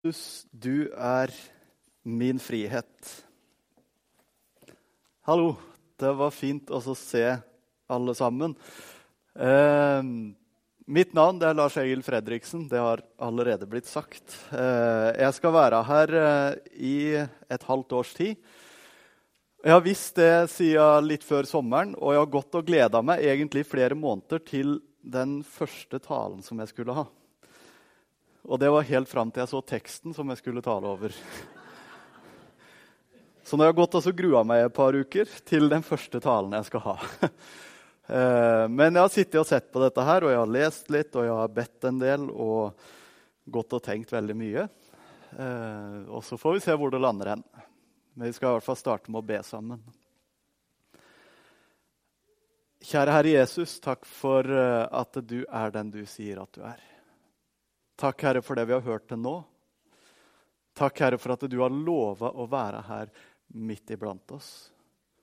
Jesus, du er min frihet. Hallo. Det var fint å se alle sammen. Eh, mitt navn er Lars Egil Fredriksen. Det har allerede blitt sagt. Eh, jeg skal være her eh, i et halvt års tid. Jeg har visst det siden litt før sommeren, og jeg har gått og gleda meg egentlig flere måneder til den første talen som jeg skulle ha. Og det var helt fram til jeg så teksten som jeg skulle tale over. Så nå har jeg gått og grua meg et par uker til den første talen jeg skal ha. Eh, men jeg har sittet og sett på dette her, og jeg har lest litt og jeg har bedt en del og gått og tenkt veldig mye. Eh, og så får vi se hvor det lander hen. Men vi skal i hvert fall starte med å be sammen. Kjære Herre Jesus, takk for eh, at du er den du sier at du er. Takk, Herre, for det vi har hørt til nå. Takk, Herre, for at du har lova å være her midt iblant oss.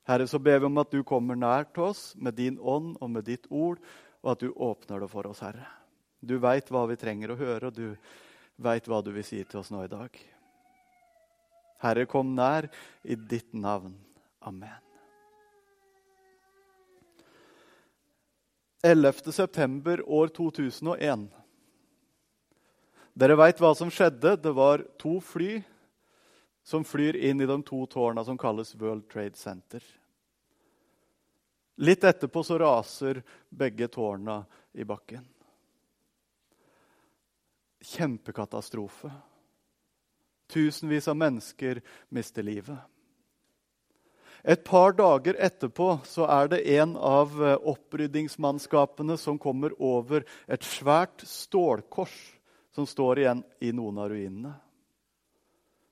Herre, så ber vi om at du kommer nær til oss med din ånd og med ditt ord, og at du åpner det for oss, Herre. Du veit hva vi trenger å høre, og du veit hva du vil si til oss nå i dag. Herre, kom nær i ditt navn. Amen. 11. september år 2001. Dere veit hva som skjedde. Det var to fly som flyr inn i de to tårna som kalles World Trade Center. Litt etterpå så raser begge tårna i bakken. Kjempekatastrofe. Tusenvis av mennesker mister livet. Et par dager etterpå så er det en av eh, oppryddingsmannskapene som kommer over et svært stålkors som står igjen i noen av ruinene.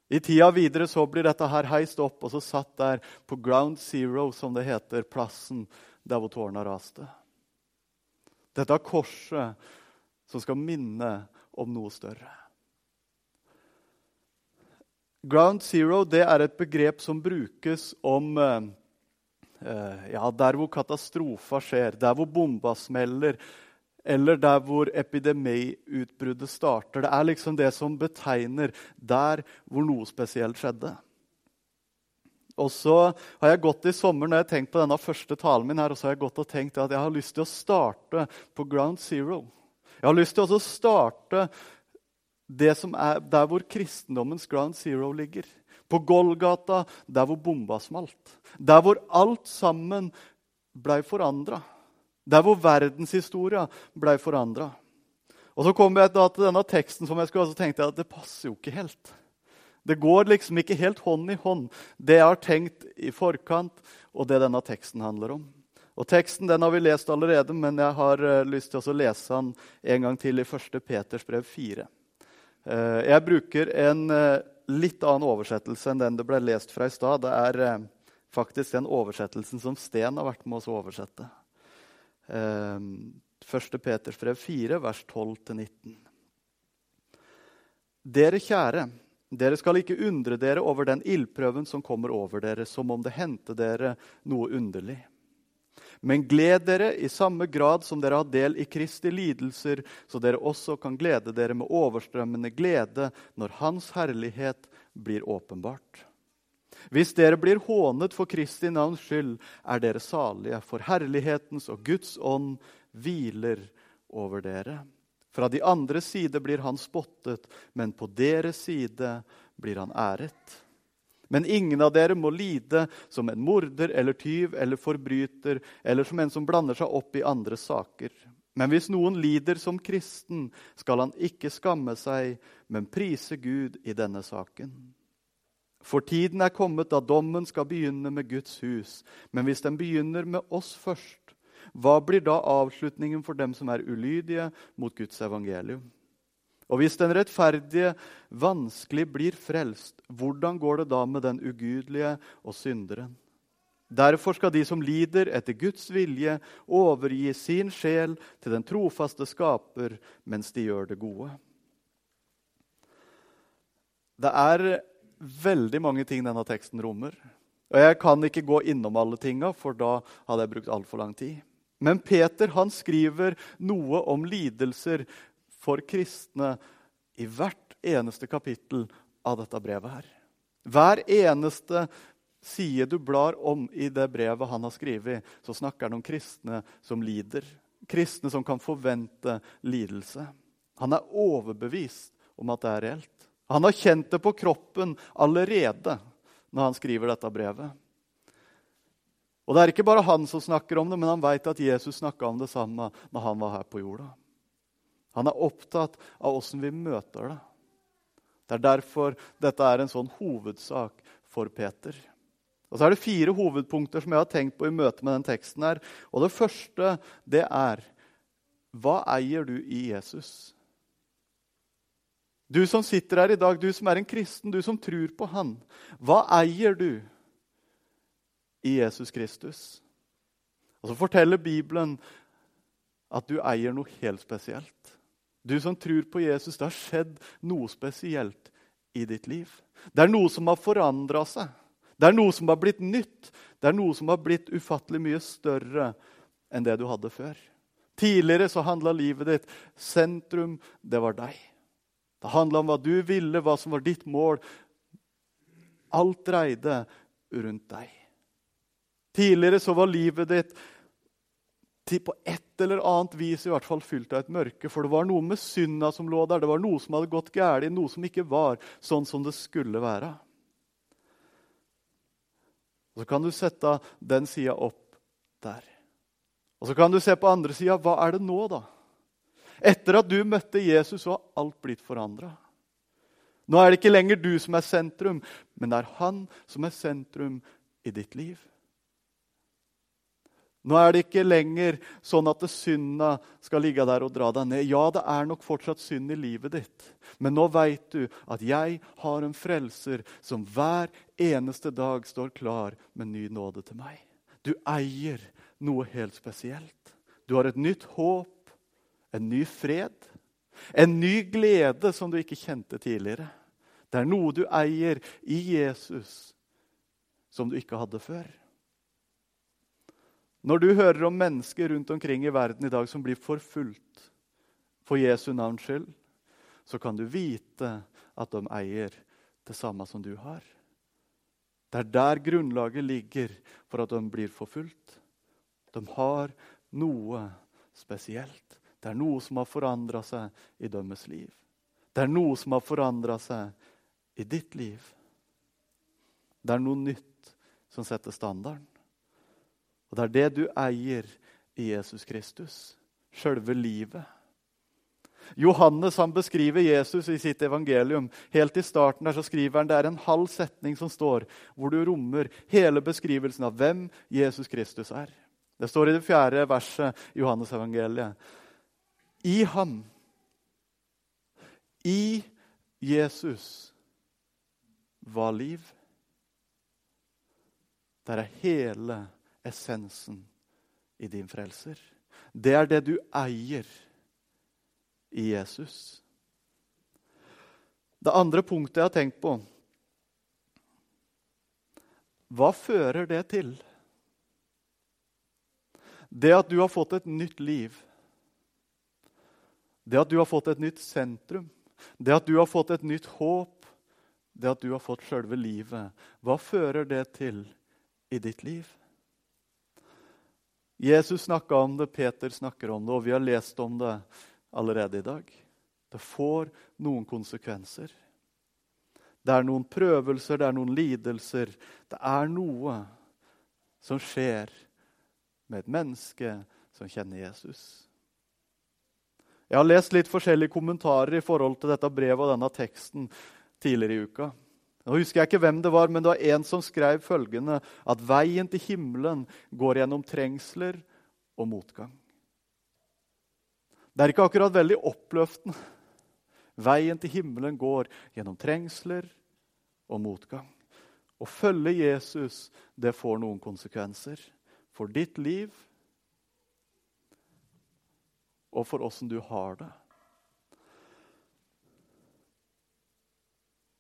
I tida videre så blir dette her heist opp og så satt der på ground zero, som det heter, plassen der hvor tårna raste. Dette er korset som skal minne om noe større. Ground zero det er et begrep som brukes om eh, eh ja, der hvor katastrofer skjer, der hvor bomba smeller, eller der hvor epidemiutbruddet starter. Det er liksom det som betegner der hvor noe spesielt skjedde. Og så har jeg gått i sommer når jeg har tenkt på denne første talen min her, og så har jeg gått og tenkt at jeg har lyst til å starte på ground zero. Jeg har lyst til å starte er der hvor kristendommens ground zero ligger. På Golgata, der hvor bomba smalt. Der hvor alt sammen blei forandra. Der hvor verdenshistoria ble forandra. Og så kom jeg da til denne teksten som jeg skulle, og så tenkte jeg at det passer jo ikke helt. Det går liksom ikke helt hånd i hånd, det jeg har tenkt i forkant, og det denne teksten handler om. Og Teksten den har vi lest allerede, men jeg har uh, lyst til å lese den en gang til i 1. Peters brev 4. Uh, jeg bruker en uh, litt annen oversettelse enn den det ble lest fra i stad. Det er faktisk den oversettelsen som Sten har vært med oss å oversette. 1. Ehm, Peters brev 4, vers 12-19. Dere kjære, dere skal ikke undre dere over den ildprøven som kommer over dere, som om det hendte dere noe underlig. Men gled dere i samme grad som dere har del i Kristi lidelser, så dere også kan glede dere med overstrømmende glede når Hans herlighet blir åpenbart. Hvis dere blir hånet for Kristi navns skyld, er dere salige, for herlighetens og Guds ånd hviler over dere. Fra de andre side blir han spottet, men på deres side blir han æret. Men ingen av dere må lide som en morder eller tyv eller forbryter eller som en som blander seg opp i andre saker. Men hvis noen lider som kristen, skal han ikke skamme seg, men prise Gud i denne saken. For tiden er kommet da dommen skal begynne med Guds hus. Men hvis den begynner med oss først, hva blir da avslutningen for dem som er ulydige mot Guds evangelium? Og hvis den rettferdige vanskelig blir frelst, hvordan går det da med den ugudelige og synderen? Derfor skal de som lider etter Guds vilje, overgi sin sjel til den trofaste skaper mens de gjør det gode. Det er veldig mange ting denne teksten rommer. Og Jeg kan ikke gå innom alle tinga, for da hadde jeg brukt altfor lang tid. Men Peter han skriver noe om lidelser for kristne i hvert eneste kapittel av dette brevet her. Hver eneste side du blar om i det brevet han har skrevet, så snakker han om kristne som lider. Kristne som kan forvente lidelse. Han er overbevist om at det er reelt. Han har kjent det på kroppen allerede når han skriver dette brevet. Og Det er ikke bare han som snakker om det, men han vet at Jesus snakka om det samme når han var her på jorda. Han er opptatt av åssen vi møter det. Det er derfor dette er en sånn hovedsak for Peter. Og Så er det fire hovedpunkter som jeg har tenkt på i møte med den teksten. her. Og Det første det er hva eier du i Jesus? Du som sitter her i dag, du som er en kristen, du som tror på Han. Hva eier du i Jesus Kristus? Og Så forteller Bibelen at du eier noe helt spesielt. Du som tror på Jesus, det har skjedd noe spesielt i ditt liv. Det er noe som har forandra seg. Det er noe som har blitt nytt. Det er noe som har blitt ufattelig mye større enn det du hadde før. Tidligere så handla livet ditt Sentrum, det var deg. Det handla om hva du ville, hva som var ditt mål. Alt dreide rundt deg. Tidligere så var livet ditt på et eller annet vis i hvert fall fylt av et mørke. For det var noe med synda som lå der. Det var noe som hadde gått galt, noe som ikke var sånn som det skulle være. Og Så kan du sette den sida opp der. Og så kan du se på andre sida. Hva er det nå, da? Etter at du møtte Jesus, så har alt blitt forandra. Nå er det ikke lenger du som er sentrum, men det er han som er sentrum i ditt liv. Nå er det ikke lenger sånn at synda skal ligge der og dra deg ned. Ja, det er nok fortsatt synd i livet ditt, men nå veit du at jeg har en frelser som hver eneste dag står klar med ny nåde til meg. Du eier noe helt spesielt. Du har et nytt håp, en ny fred, en ny glede som du ikke kjente tidligere. Det er noe du eier i Jesus som du ikke hadde før. Når du hører om mennesker rundt omkring i verden i dag som blir forfulgt for Jesu navns skyld, så kan du vite at de eier det samme som du har. Det er der grunnlaget ligger for at de blir forfulgt. De har noe spesielt. Det er noe som har forandra seg i deres liv. Det er noe som har forandra seg i ditt liv. Det er noe nytt som setter standarden. Og det er det du eier i Jesus Kristus. Sjølve livet. Johannes han beskriver Jesus i sitt evangelium. Helt i starten der så skriver han, Det er en halv setning som står, hvor du rommer hele beskrivelsen av hvem Jesus Kristus er. Det står i det fjerde verset i Johannes evangeliet. I ham, i Jesus, var liv. Der er hele essensen i din frelser. Det er det du eier i Jesus. Det andre punktet jeg har tenkt på Hva fører det til? Det at du har fått et nytt liv. Det at du har fått et nytt sentrum. Det at du har fått et nytt håp. Det at du har fått sjølve livet. Hva fører det til i ditt liv? Jesus snakka om det, Peter snakker om det, og vi har lest om det allerede i dag. Det får noen konsekvenser. Det er noen prøvelser, det er noen lidelser. Det er noe som skjer med et menneske som kjenner Jesus. Jeg har lest litt forskjellige kommentarer i forhold til dette brevet og denne teksten tidligere i uka. Nå husker jeg ikke hvem det var, men det var en som skrev følgende at veien til himmelen går gjennom trengsler og motgang. Det er ikke akkurat veldig oppløftende. Veien til himmelen går gjennom trengsler og motgang. Å følge Jesus det får noen konsekvenser for ditt liv og for åssen du har det.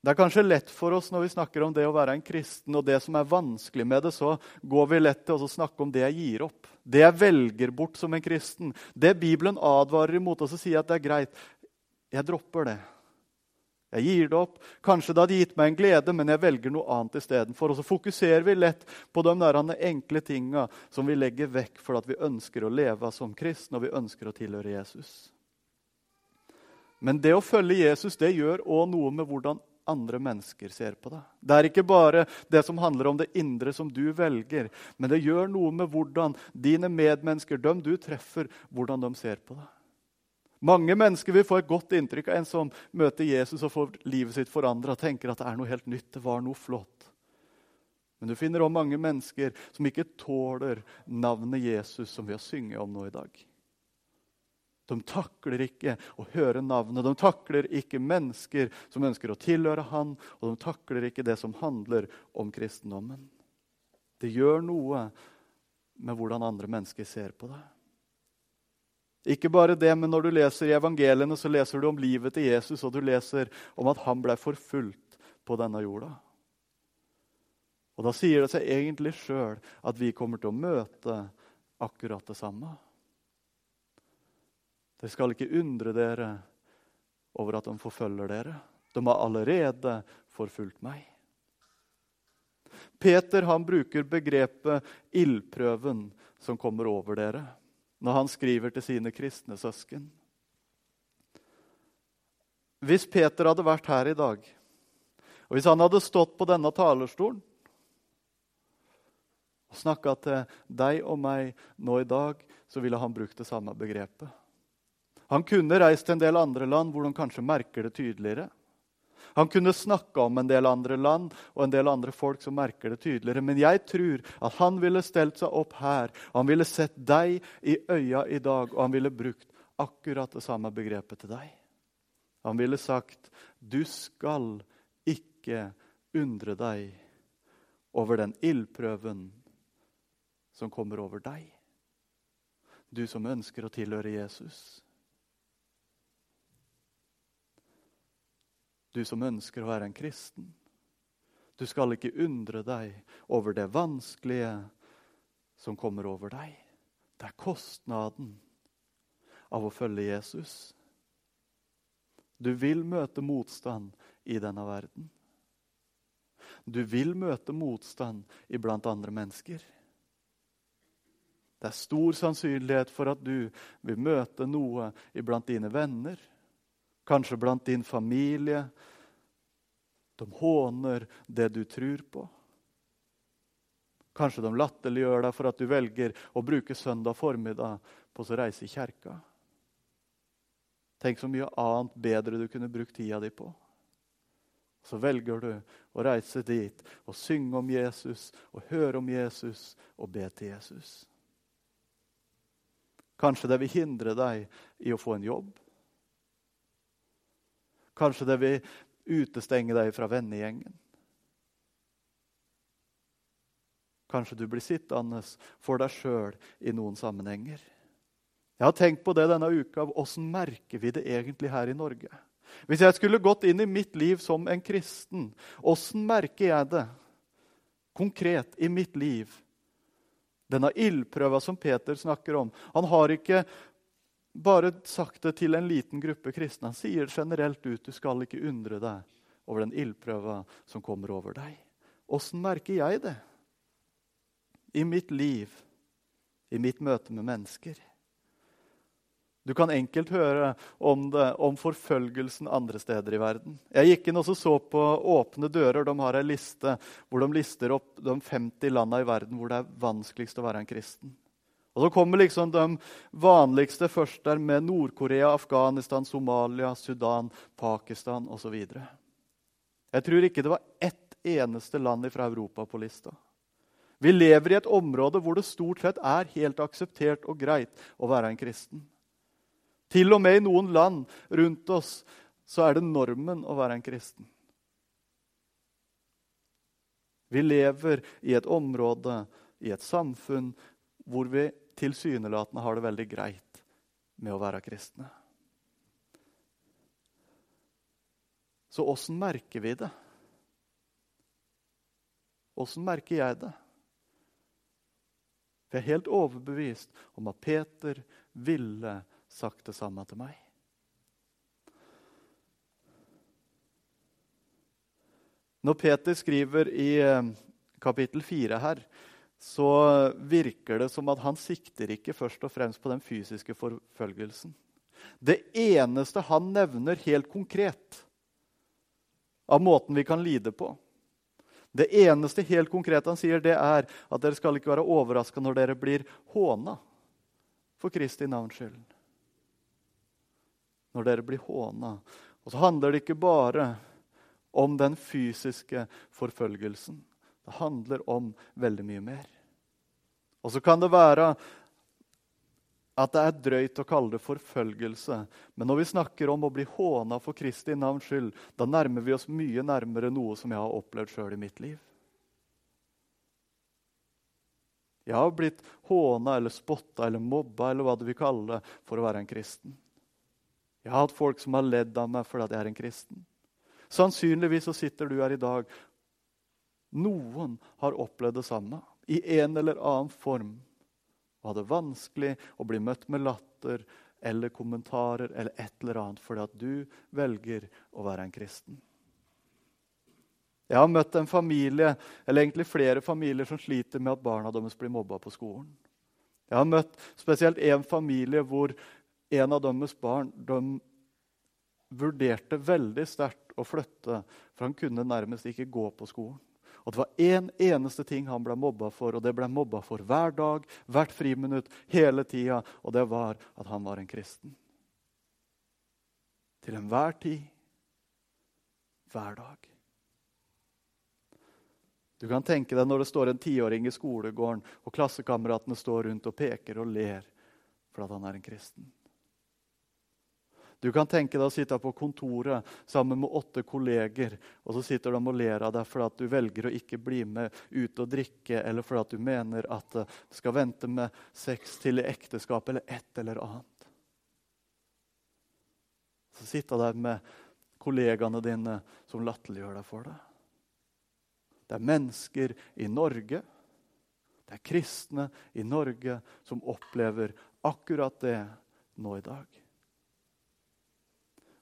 Det er kanskje lett for oss når vi snakker om det å være en kristen, og det som er vanskelig med det, så går vi lett til å snakke om det jeg gir opp. Det jeg velger bort som en kristen. Det Bibelen advarer imot, og så sier jeg at det er greit. Jeg dropper det. Jeg gir det opp. Kanskje det hadde gitt meg en glede, men jeg velger noe annet istedenfor. Og så fokuserer vi lett på de der enkle tinga som vi legger vekk for at vi ønsker å leve som kristne og vi ønsker å tilhøre Jesus. Men det å følge Jesus det gjør òg noe med hvordan andre mennesker ser på deg. Det er ikke bare det som handler om det indre som du velger, men det gjør noe med hvordan dine medmennesker, dem du treffer, hvordan de ser på deg. Mange mennesker vil få et godt inntrykk av en som møter Jesus og får livet sitt forandra tenker at det er noe helt nytt. det var noe flott. Men du finner òg mange mennesker som ikke tåler navnet Jesus, som vi har synget om nå i dag. De takler ikke å høre navnet, de takler ikke mennesker som ønsker å tilhøre han, og de takler ikke det som handler om kristendommen. Det gjør noe med hvordan andre mennesker ser på deg. Ikke bare det, men når du leser i evangeliene, så leser du om livet til Jesus, og du leser om at han ble forfulgt på denne jorda. Og Da sier det seg egentlig sjøl at vi kommer til å møte akkurat det samme. Dere skal ikke undre dere over at de forfølger dere. De har allerede forfulgt meg. Peter han bruker begrepet 'ildprøven' som kommer over dere når han skriver til sine kristne søsken. Hvis Peter hadde vært her i dag, og hvis han hadde stått på denne talerstolen og snakka til deg og meg nå i dag, så ville han brukt det samme begrepet. Han kunne reist til en del andre land hvor de kanskje merker det tydeligere. Han kunne snakka om en del andre land og en del andre folk som merker det tydeligere. Men jeg tror at han ville stelt seg opp her, han ville sett deg i øya i dag, og han ville brukt akkurat det samme begrepet til deg. Han ville sagt, 'Du skal ikke undre deg over den ildprøven som kommer over deg.' Du som ønsker å tilhøre Jesus. Du som ønsker å være en kristen. Du skal ikke undre deg over det vanskelige som kommer over deg. Det er kostnaden av å følge Jesus. Du vil møte motstand i denne verden. Du vil møte motstand iblant andre mennesker. Det er stor sannsynlighet for at du vil møte noe iblant dine venner kanskje blant din familie. De håner det du tror på. Kanskje de latterliggjør deg for at du velger å bruke søndag formiddag på å reise i kjerka. Tenk så mye annet bedre du kunne brukt tida di på. Så velger du å reise dit og synge om Jesus og høre om Jesus og be til Jesus. Kanskje det vil hindre deg i å få en jobb. Kanskje det vil utestenge deg fra vennegjengen. Kanskje du blir sittende for deg sjøl i noen sammenhenger. Jeg har tenkt på det denne uka. Åssen merker vi det egentlig her i Norge? Hvis jeg skulle gått inn i mitt liv som en kristen, åssen merker jeg det konkret i mitt liv? Denne ildprøva som Peter snakker om. Han har ikke bare sagt det til en liten gruppe kristne. Han sier generelt ut du skal ikke undre deg over den ildprøva som kommer over deg. Åssen merker jeg det i mitt liv, i mitt møte med mennesker? Du kan enkelt høre om det, om forfølgelsen andre steder i verden. Jeg gikk inn og så på Åpne dører. De har ei liste hvor de lister opp de 50 landa i verden hvor det er vanskeligst å være en kristen. Og Så kommer liksom de vanligste først der med Nord-Korea, Afghanistan, Somalia, Sudan, Pakistan osv. Jeg tror ikke det var ett eneste land fra Europa på lista. Vi lever i et område hvor det stort sett er helt akseptert og greit å være en kristen. Til og med i noen land rundt oss så er det normen å være en kristen. Vi lever i et område, i et samfunn, hvor vi tilsynelatende har det veldig greit med å være kristne. Så åssen merker vi det? Åssen merker jeg det? For jeg er helt overbevist om at Peter ville sagt det samme til meg. Når Peter skriver i eh, kapittel 4 her, så virker det som at han sikter ikke først og fremst på den fysiske forfølgelsen. Det eneste han nevner helt konkret av måten vi kan lide på, det eneste helt konkret han sier, det er at dere skal ikke være overraska når dere blir håna for Kristi navns skyld. Når dere blir håna. Og så handler det ikke bare om den fysiske forfølgelsen. Det handler om veldig mye mer. Og så kan det være at det er drøyt å kalle det forfølgelse. Men når vi snakker om å bli håna for Kristi navns skyld, da nærmer vi oss mye nærmere noe som jeg har opplevd sjøl i mitt liv. Jeg har blitt håna eller spotta eller mobba eller hva du vil kalle det, for å være en kristen. Jeg har hatt folk som har ledd av meg fordi jeg er en kristen. Sannsynligvis så sitter du her i dag. Noen har opplevd det samme i en eller annen form og hadde vanskelig å bli møtt med latter eller kommentarer eller et eller annet fordi at du velger å være en kristen. Jeg har møtt en familie, eller egentlig flere familier som sliter med at barna deres blir mobba på skolen. Jeg har møtt spesielt en familie hvor en av deres barn de vurderte veldig sterkt å flytte, for han kunne nærmest ikke gå på skolen. Og det var én en eneste ting han ble mobba for, og det ble mobba for hver dag, hvert friminutt, hele tida, og det var at han var en kristen. Til enhver tid, hver dag. Du kan tenke deg når det står en tiåring i skolegården, og klassekameratene står rundt og peker og ler for at han er en kristen. Du kan tenke deg å sitte på kontoret sammen med åtte kolleger, og så sitter de og ler av deg fordi du velger å ikke bli med ut og drikke, eller fordi du mener at du skal vente med sex til ekteskap, eller et eller annet. Så sitter der med kollegaene dine som latterliggjør deg for det. Det er mennesker i Norge, det er kristne i Norge som opplever akkurat det nå i dag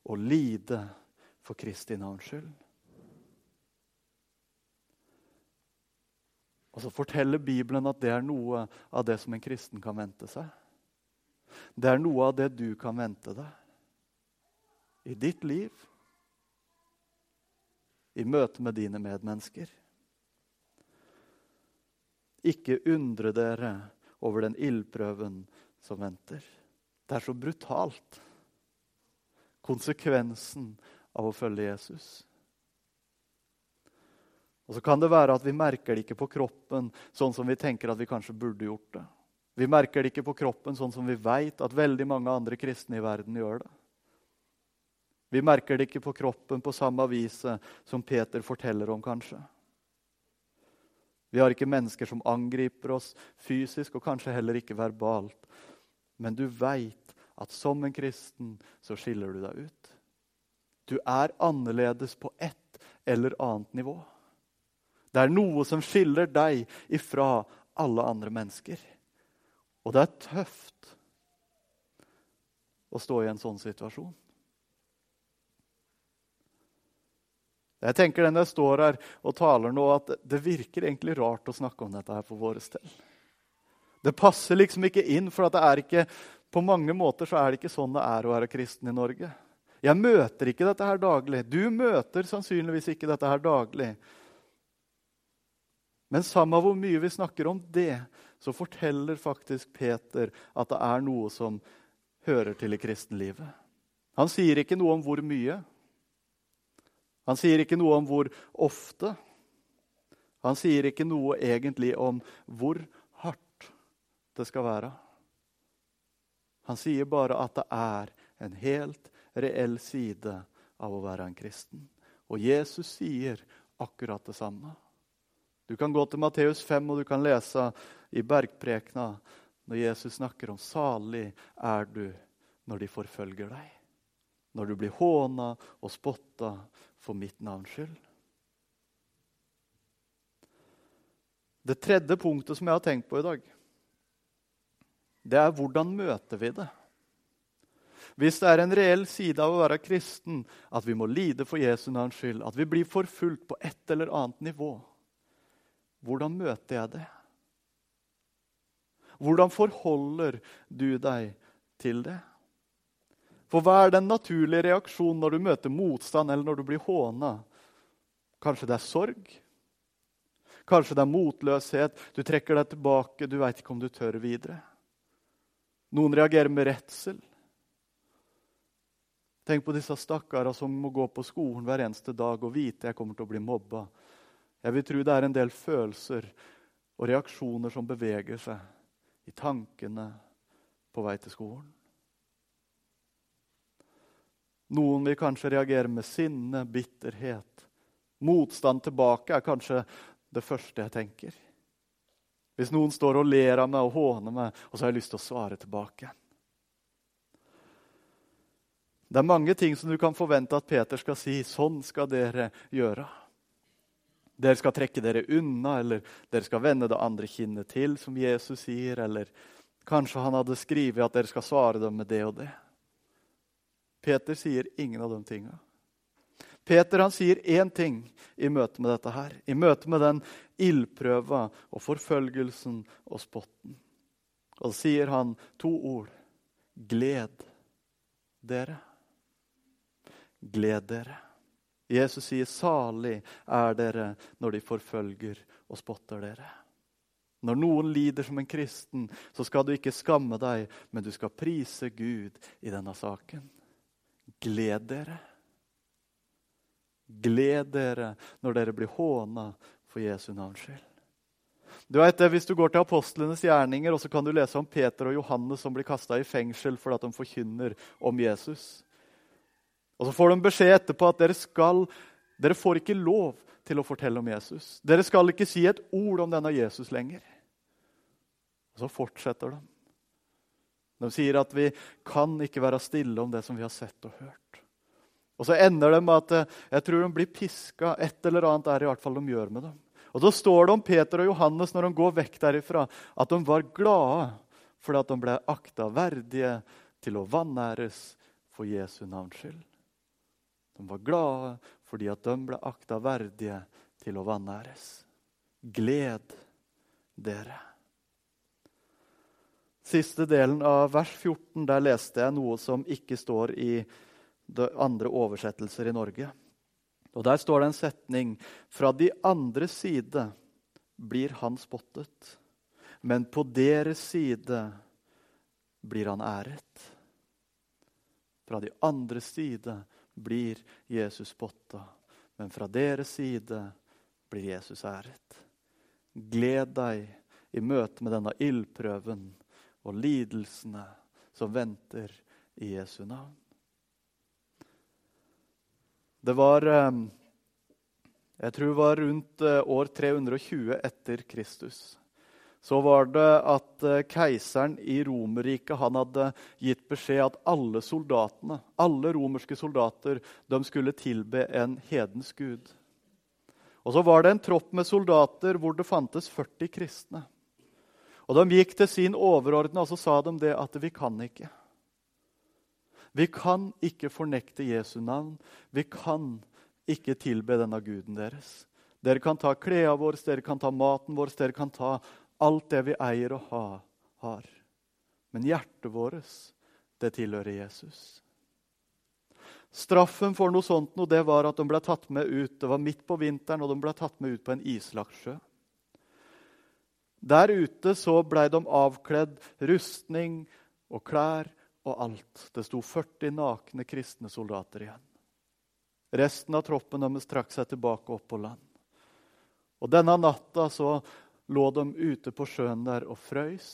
og lide for Kristi navns skyld. Og så forteller Bibelen at det er noe av det som en kristen kan vente seg. Det er noe av det du kan vente deg i ditt liv, i møte med dine medmennesker. Ikke undre dere over den ildprøven som venter. Det er så brutalt konsekvensen av å følge Jesus. Og Så kan det være at vi merker det ikke på kroppen sånn som vi tenker at vi kanskje burde gjort det. Vi merker det ikke på kroppen sånn som vi veit at veldig mange andre kristne i verden gjør det. Vi merker det ikke på kroppen på samme viset som Peter forteller om, kanskje. Vi har ikke mennesker som angriper oss fysisk, og kanskje heller ikke verbalt. Men du veit at som en kristen så skiller du deg ut. Du er annerledes på ett eller annet nivå. Det er noe som skiller deg ifra alle andre mennesker. Og det er tøft å stå i en sånn situasjon. Jeg tenker den jeg står her og taler nå, at det virker egentlig rart å snakke om dette her for våre del. Det passer liksom ikke inn, for det er ikke på mange måter så er det ikke sånn det er å være kristen i Norge. Jeg møter ikke dette her daglig. Du møter sannsynligvis ikke dette her daglig. Men samme hvor mye vi snakker om det, så forteller faktisk Peter at det er noe som hører til i kristenlivet. Han sier ikke noe om hvor mye. Han sier ikke noe om hvor ofte. Han sier ikke noe egentlig om hvor det skal være. Han sier bare at det er en helt reell side av å være en kristen. Og Jesus sier akkurat det samme. Du kan gå til Matteus 5 og du kan lese i bergprekena når Jesus snakker om 'salig er du når de forfølger deg'. Når du blir håna og spotta for mitt navns skyld. Det tredje punktet som jeg har tenkt på i dag, det er hvordan møter vi det? hvis det er en reell side av å være kristen at vi må lide for Jesu navns skyld, at vi blir forfulgt på et eller annet nivå, hvordan møter jeg det? Hvordan forholder du deg til det? For hva er den naturlige reaksjonen når du møter motstand eller når du blir håna? Kanskje det er sorg? Kanskje det er motløshet? Du trekker deg tilbake, du veit ikke om du tør videre. Noen reagerer med redsel. Tenk på disse stakkara som må gå på skolen hver eneste dag og vite jeg kommer til å bli mobba. Jeg vil tro det er en del følelser og reaksjoner som beveger seg i tankene på vei til skolen. Noen vil kanskje reagere med sinne, bitterhet. Motstand tilbake er kanskje det første jeg tenker. Hvis noen står og ler av meg og håner meg, og så har jeg lyst til å svare tilbake. Det er mange ting som du kan forvente at Peter skal si. Sånn skal dere gjøre. Dere skal trekke dere unna, eller dere skal vende det andre kinnet til, som Jesus sier. Eller kanskje han hadde skrevet at dere skal svare dem med det og det. Peter sier ingen av de tinga. Peter han sier én ting i møte med dette her. I møte med den ildprøva og forfølgelsen og spotten. Og så sier han to ord. Gled dere. Gled dere. Jesus sier, 'Salig er dere når de forfølger og spotter dere'. Når noen lider som en kristen, så skal du ikke skamme deg, men du skal prise Gud i denne saken. Gled dere. Gled dere når dere blir håna for Jesu navns skyld. Du vet det, Hvis du går til apostlenes gjerninger, og så kan du lese om Peter og Johannes som blir kasta i fengsel fordi at de forkynner om Jesus. Og Så får de beskjed etterpå at dere skal, dere får ikke lov til å fortelle om Jesus. Dere skal ikke si et ord om denne Jesus lenger. Og Så fortsetter de. De sier at vi kan ikke være stille om det som vi har sett og hørt. Og så ender det med at eh, jeg tror de blir piska. Et eller annet er i hvert fall de gjør med dem. Og Da står det om Peter og Johannes når de går vekk derifra, at de var glade fordi at de ble akta verdige til å vanæres for Jesu navns skyld. De var glade fordi at de ble akta verdige til å vanæres. Gled dere. Siste delen av vers 14 der leste jeg noe som ikke står i andre oversettelser i Norge. Og Der står det en setning fra de andre side blir han spottet, men på deres side blir han æret. Fra de andre side blir Jesus spotta, men fra deres side blir Jesus æret. Gled deg i møte med denne ildprøven og lidelsene som venter i Jesu navn. Det var eh, Jeg tror det var rundt eh, år 320 etter Kristus. Så var det at eh, keiseren i Romerriket hadde gitt beskjed at alle soldatene, alle romerske soldater de skulle tilbe en hedensk gud. Og så var det en tropp med soldater hvor det fantes 40 kristne. Og De gikk til sin overordnede og så sa de det at vi kan ikke. Vi kan ikke fornekte Jesu navn. Vi kan ikke tilbe denne guden deres. Dere kan ta klærne våre, dere kan ta maten vår, dere kan ta alt det vi eier og ha, har. Men hjertet vårt, det tilhører Jesus. Straffen for noe sånt noe, det var at de ble tatt med ut. Det var midt på vinteren, og de ble tatt med ut på en islagt sjø. Der ute så blei de avkledd rustning og klær og alt. Det sto 40 nakne kristne soldater igjen. Resten av troppen deres trakk seg tilbake opp på land. Og Denne natta så lå de ute på sjøen der og frøys.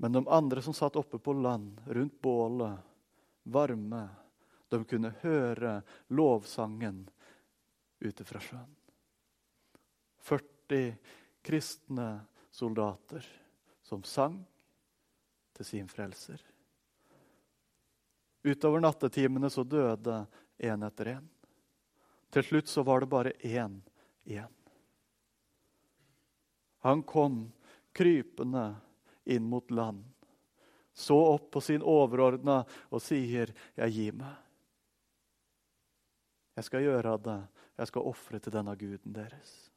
Men de andre som satt oppe på land, rundt bålet, varme, de kunne høre lovsangen ute fra sjøen. 40 kristne soldater som sang til sin frelser. Utover nattetimene så døde én etter én. Til slutt så var det bare én igjen. Han kom krypende inn mot land, så opp på sin overordna og sier, 'Jeg gir meg'. Jeg skal gjøre det. Jeg skal ofre til denne guden deres.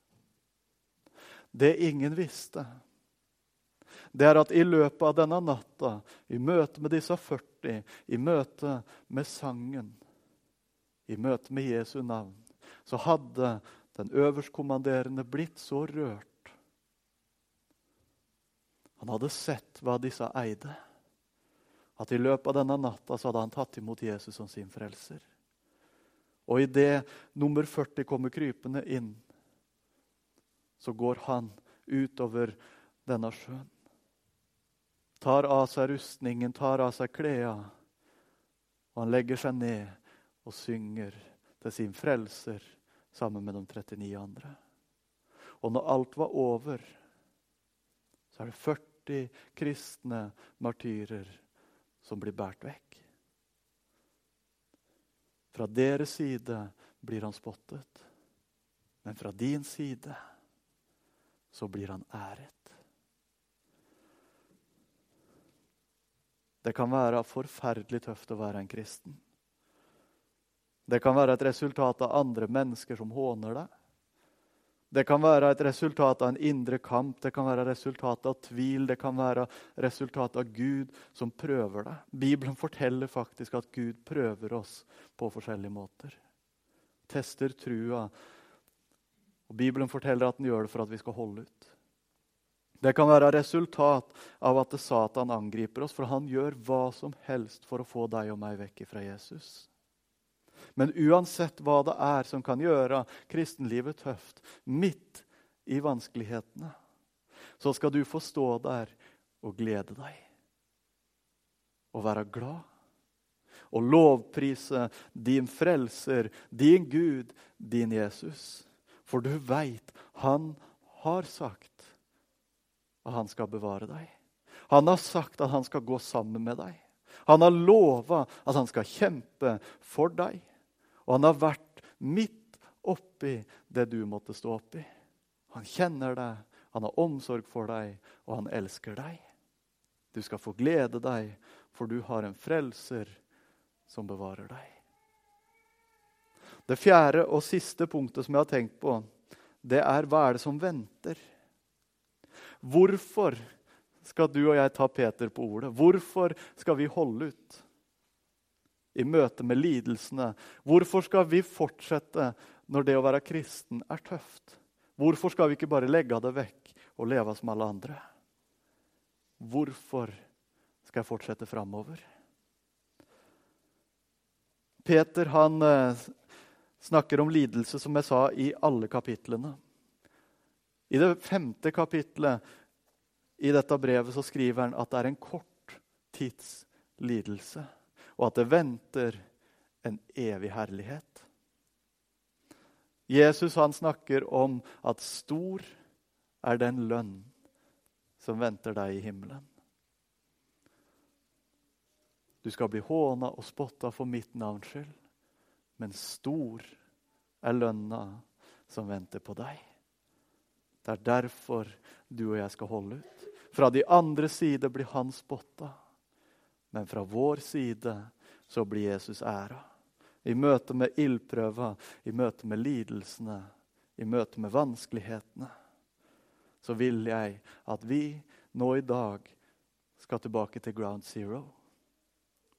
Det ingen visste, det er at i løpet av denne natta, i møte med disse 40, i møte med sangen, i møte med Jesu navn, så hadde den øverstkommanderende blitt så rørt. Han hadde sett hva disse eide. At i løpet av denne natta så hadde han tatt imot Jesus som sin frelser. Og idet nummer 40 kommer krypende inn, så går han utover denne sjøen. Tar av seg rustningen, tar av seg klærne, og han legger seg ned og synger til sin frelser sammen med de 39 andre. Og når alt var over, så er det 40 kristne martyrer som blir båret vekk. Fra deres side blir han spottet, men fra din side så blir han æret. Det kan være forferdelig tøft å være en kristen. Det kan være et resultat av andre mennesker som håner deg. Det kan være et resultat av en indre kamp, det kan være resultat av tvil, det kan være resultat av Gud som prøver deg. Bibelen forteller faktisk at Gud prøver oss på forskjellige måter. Tester trua. Og Bibelen forteller at den gjør det for at vi skal holde ut. Det kan være resultat av at Satan angriper oss, for han gjør hva som helst for å få deg og meg vekk fra Jesus. Men uansett hva det er som kan gjøre kristenlivet tøft, midt i vanskelighetene, så skal du få stå der og glede deg. Og være glad. Og lovprise din frelser, din Gud, din Jesus. For du veit han har sagt at han skal bevare deg. Han har sagt at han skal gå sammen med deg. Han har lova at han skal kjempe for deg. Og han har vært midt oppi det du måtte stå oppi. Han kjenner deg, han har omsorg for deg, og han elsker deg. Du skal få glede deg, for du har en frelser som bevarer deg. Det fjerde og siste punktet som jeg har tenkt på, det er hva er det som venter? Hvorfor skal du og jeg ta Peter på ordet? Hvorfor skal vi holde ut? i møte med lidelsene. Hvorfor skal vi fortsette når det å være kristen er tøft? Hvorfor skal vi ikke bare legge det vekk og leve som alle andre? Hvorfor skal jeg fortsette framover? Peter han eh, snakker om lidelse, som jeg sa, i alle kapitlene. I det femte kapitlet i dette brevet så skriver han at det er en kort tids lidelse og at det venter en evig herlighet. Jesus han snakker om at stor er den lønn som venter deg i himmelen. Du skal bli håna og spotta for mitt navns skyld, men stor er lønna som venter på deg. Det er derfor du og jeg skal holde ut. Fra de andre side blir han spotta. Men fra vår side så blir Jesus æra. I møte med ildprøva, i møte med lidelsene, i møte med vanskelighetene, så vil jeg at vi nå i dag skal tilbake til ground zero.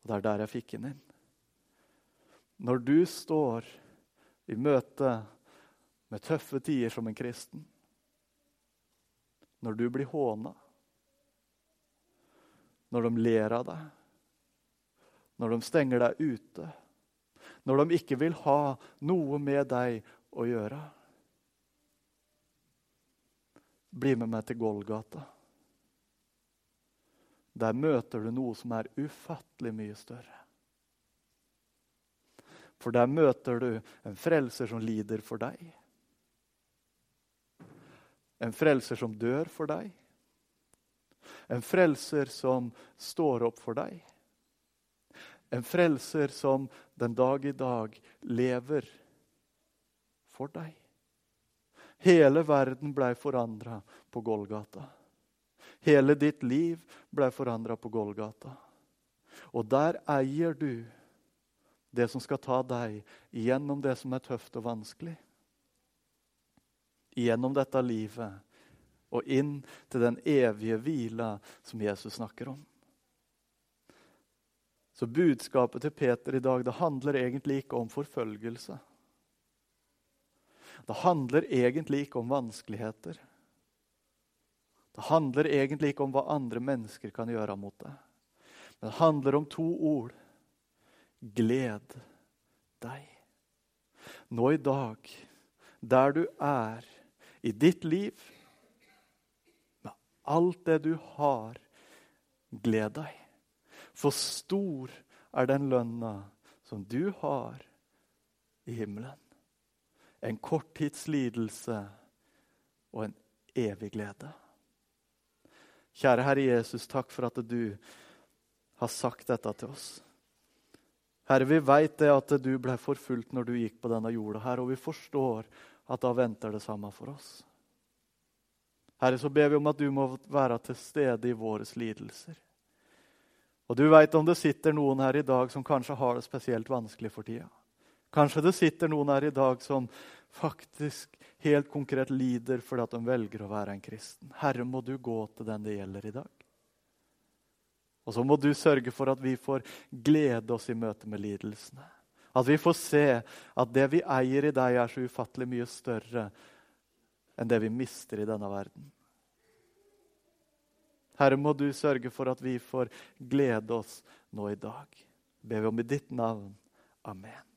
Og Det er der jeg fikk den inn. Når du står i møte med tøffe tider som en kristen, når du blir håna, når de ler av deg, når de stenger deg ute, når de ikke vil ha noe med deg å gjøre. Bli med meg til Golgata. Der møter du noe som er ufattelig mye større. For der møter du en frelser som lider for deg. En frelser som dør for deg. En frelser som står opp for deg. En frelser som den dag i dag lever for deg. Hele verden blei forandra på Golgata. Hele ditt liv ble forandra på Golgata. Og der eier du det som skal ta deg gjennom det som er tøft og vanskelig. Gjennom dette livet og inn til den evige hvila som Jesus snakker om. Så budskapet til Peter i dag det handler egentlig ikke om forfølgelse. Det handler egentlig ikke om vanskeligheter. Det handler egentlig ikke om hva andre mennesker kan gjøre mot deg. Men det handler om to ord. Gled deg. Nå i dag, der du er, i ditt liv, med alt det du har, gled deg. For stor er den lønna som du har i himmelen. En korttidslidelse og en evig glede. Kjære Herre Jesus, takk for at du har sagt dette til oss. Herre, vi veit at du ble forfulgt når du gikk på denne jorda, her, og vi forstår at da venter det samme for oss. Herre, så ber vi om at du må være til stede i våre lidelser. Og du veit om det sitter noen her i dag som kanskje har det spesielt vanskelig for tida. Kanskje det sitter noen her i dag som faktisk helt konkret lider fordi at de velger å være en kristen. Herre, må du gå til den det gjelder i dag. Og så må du sørge for at vi får glede oss i møte med lidelsene. At vi får se at det vi eier i deg, er så ufattelig mye større enn det vi mister i denne verden. Herre, må du sørge for at vi får glede oss nå i dag. Ber vi om i ditt navn. Amen.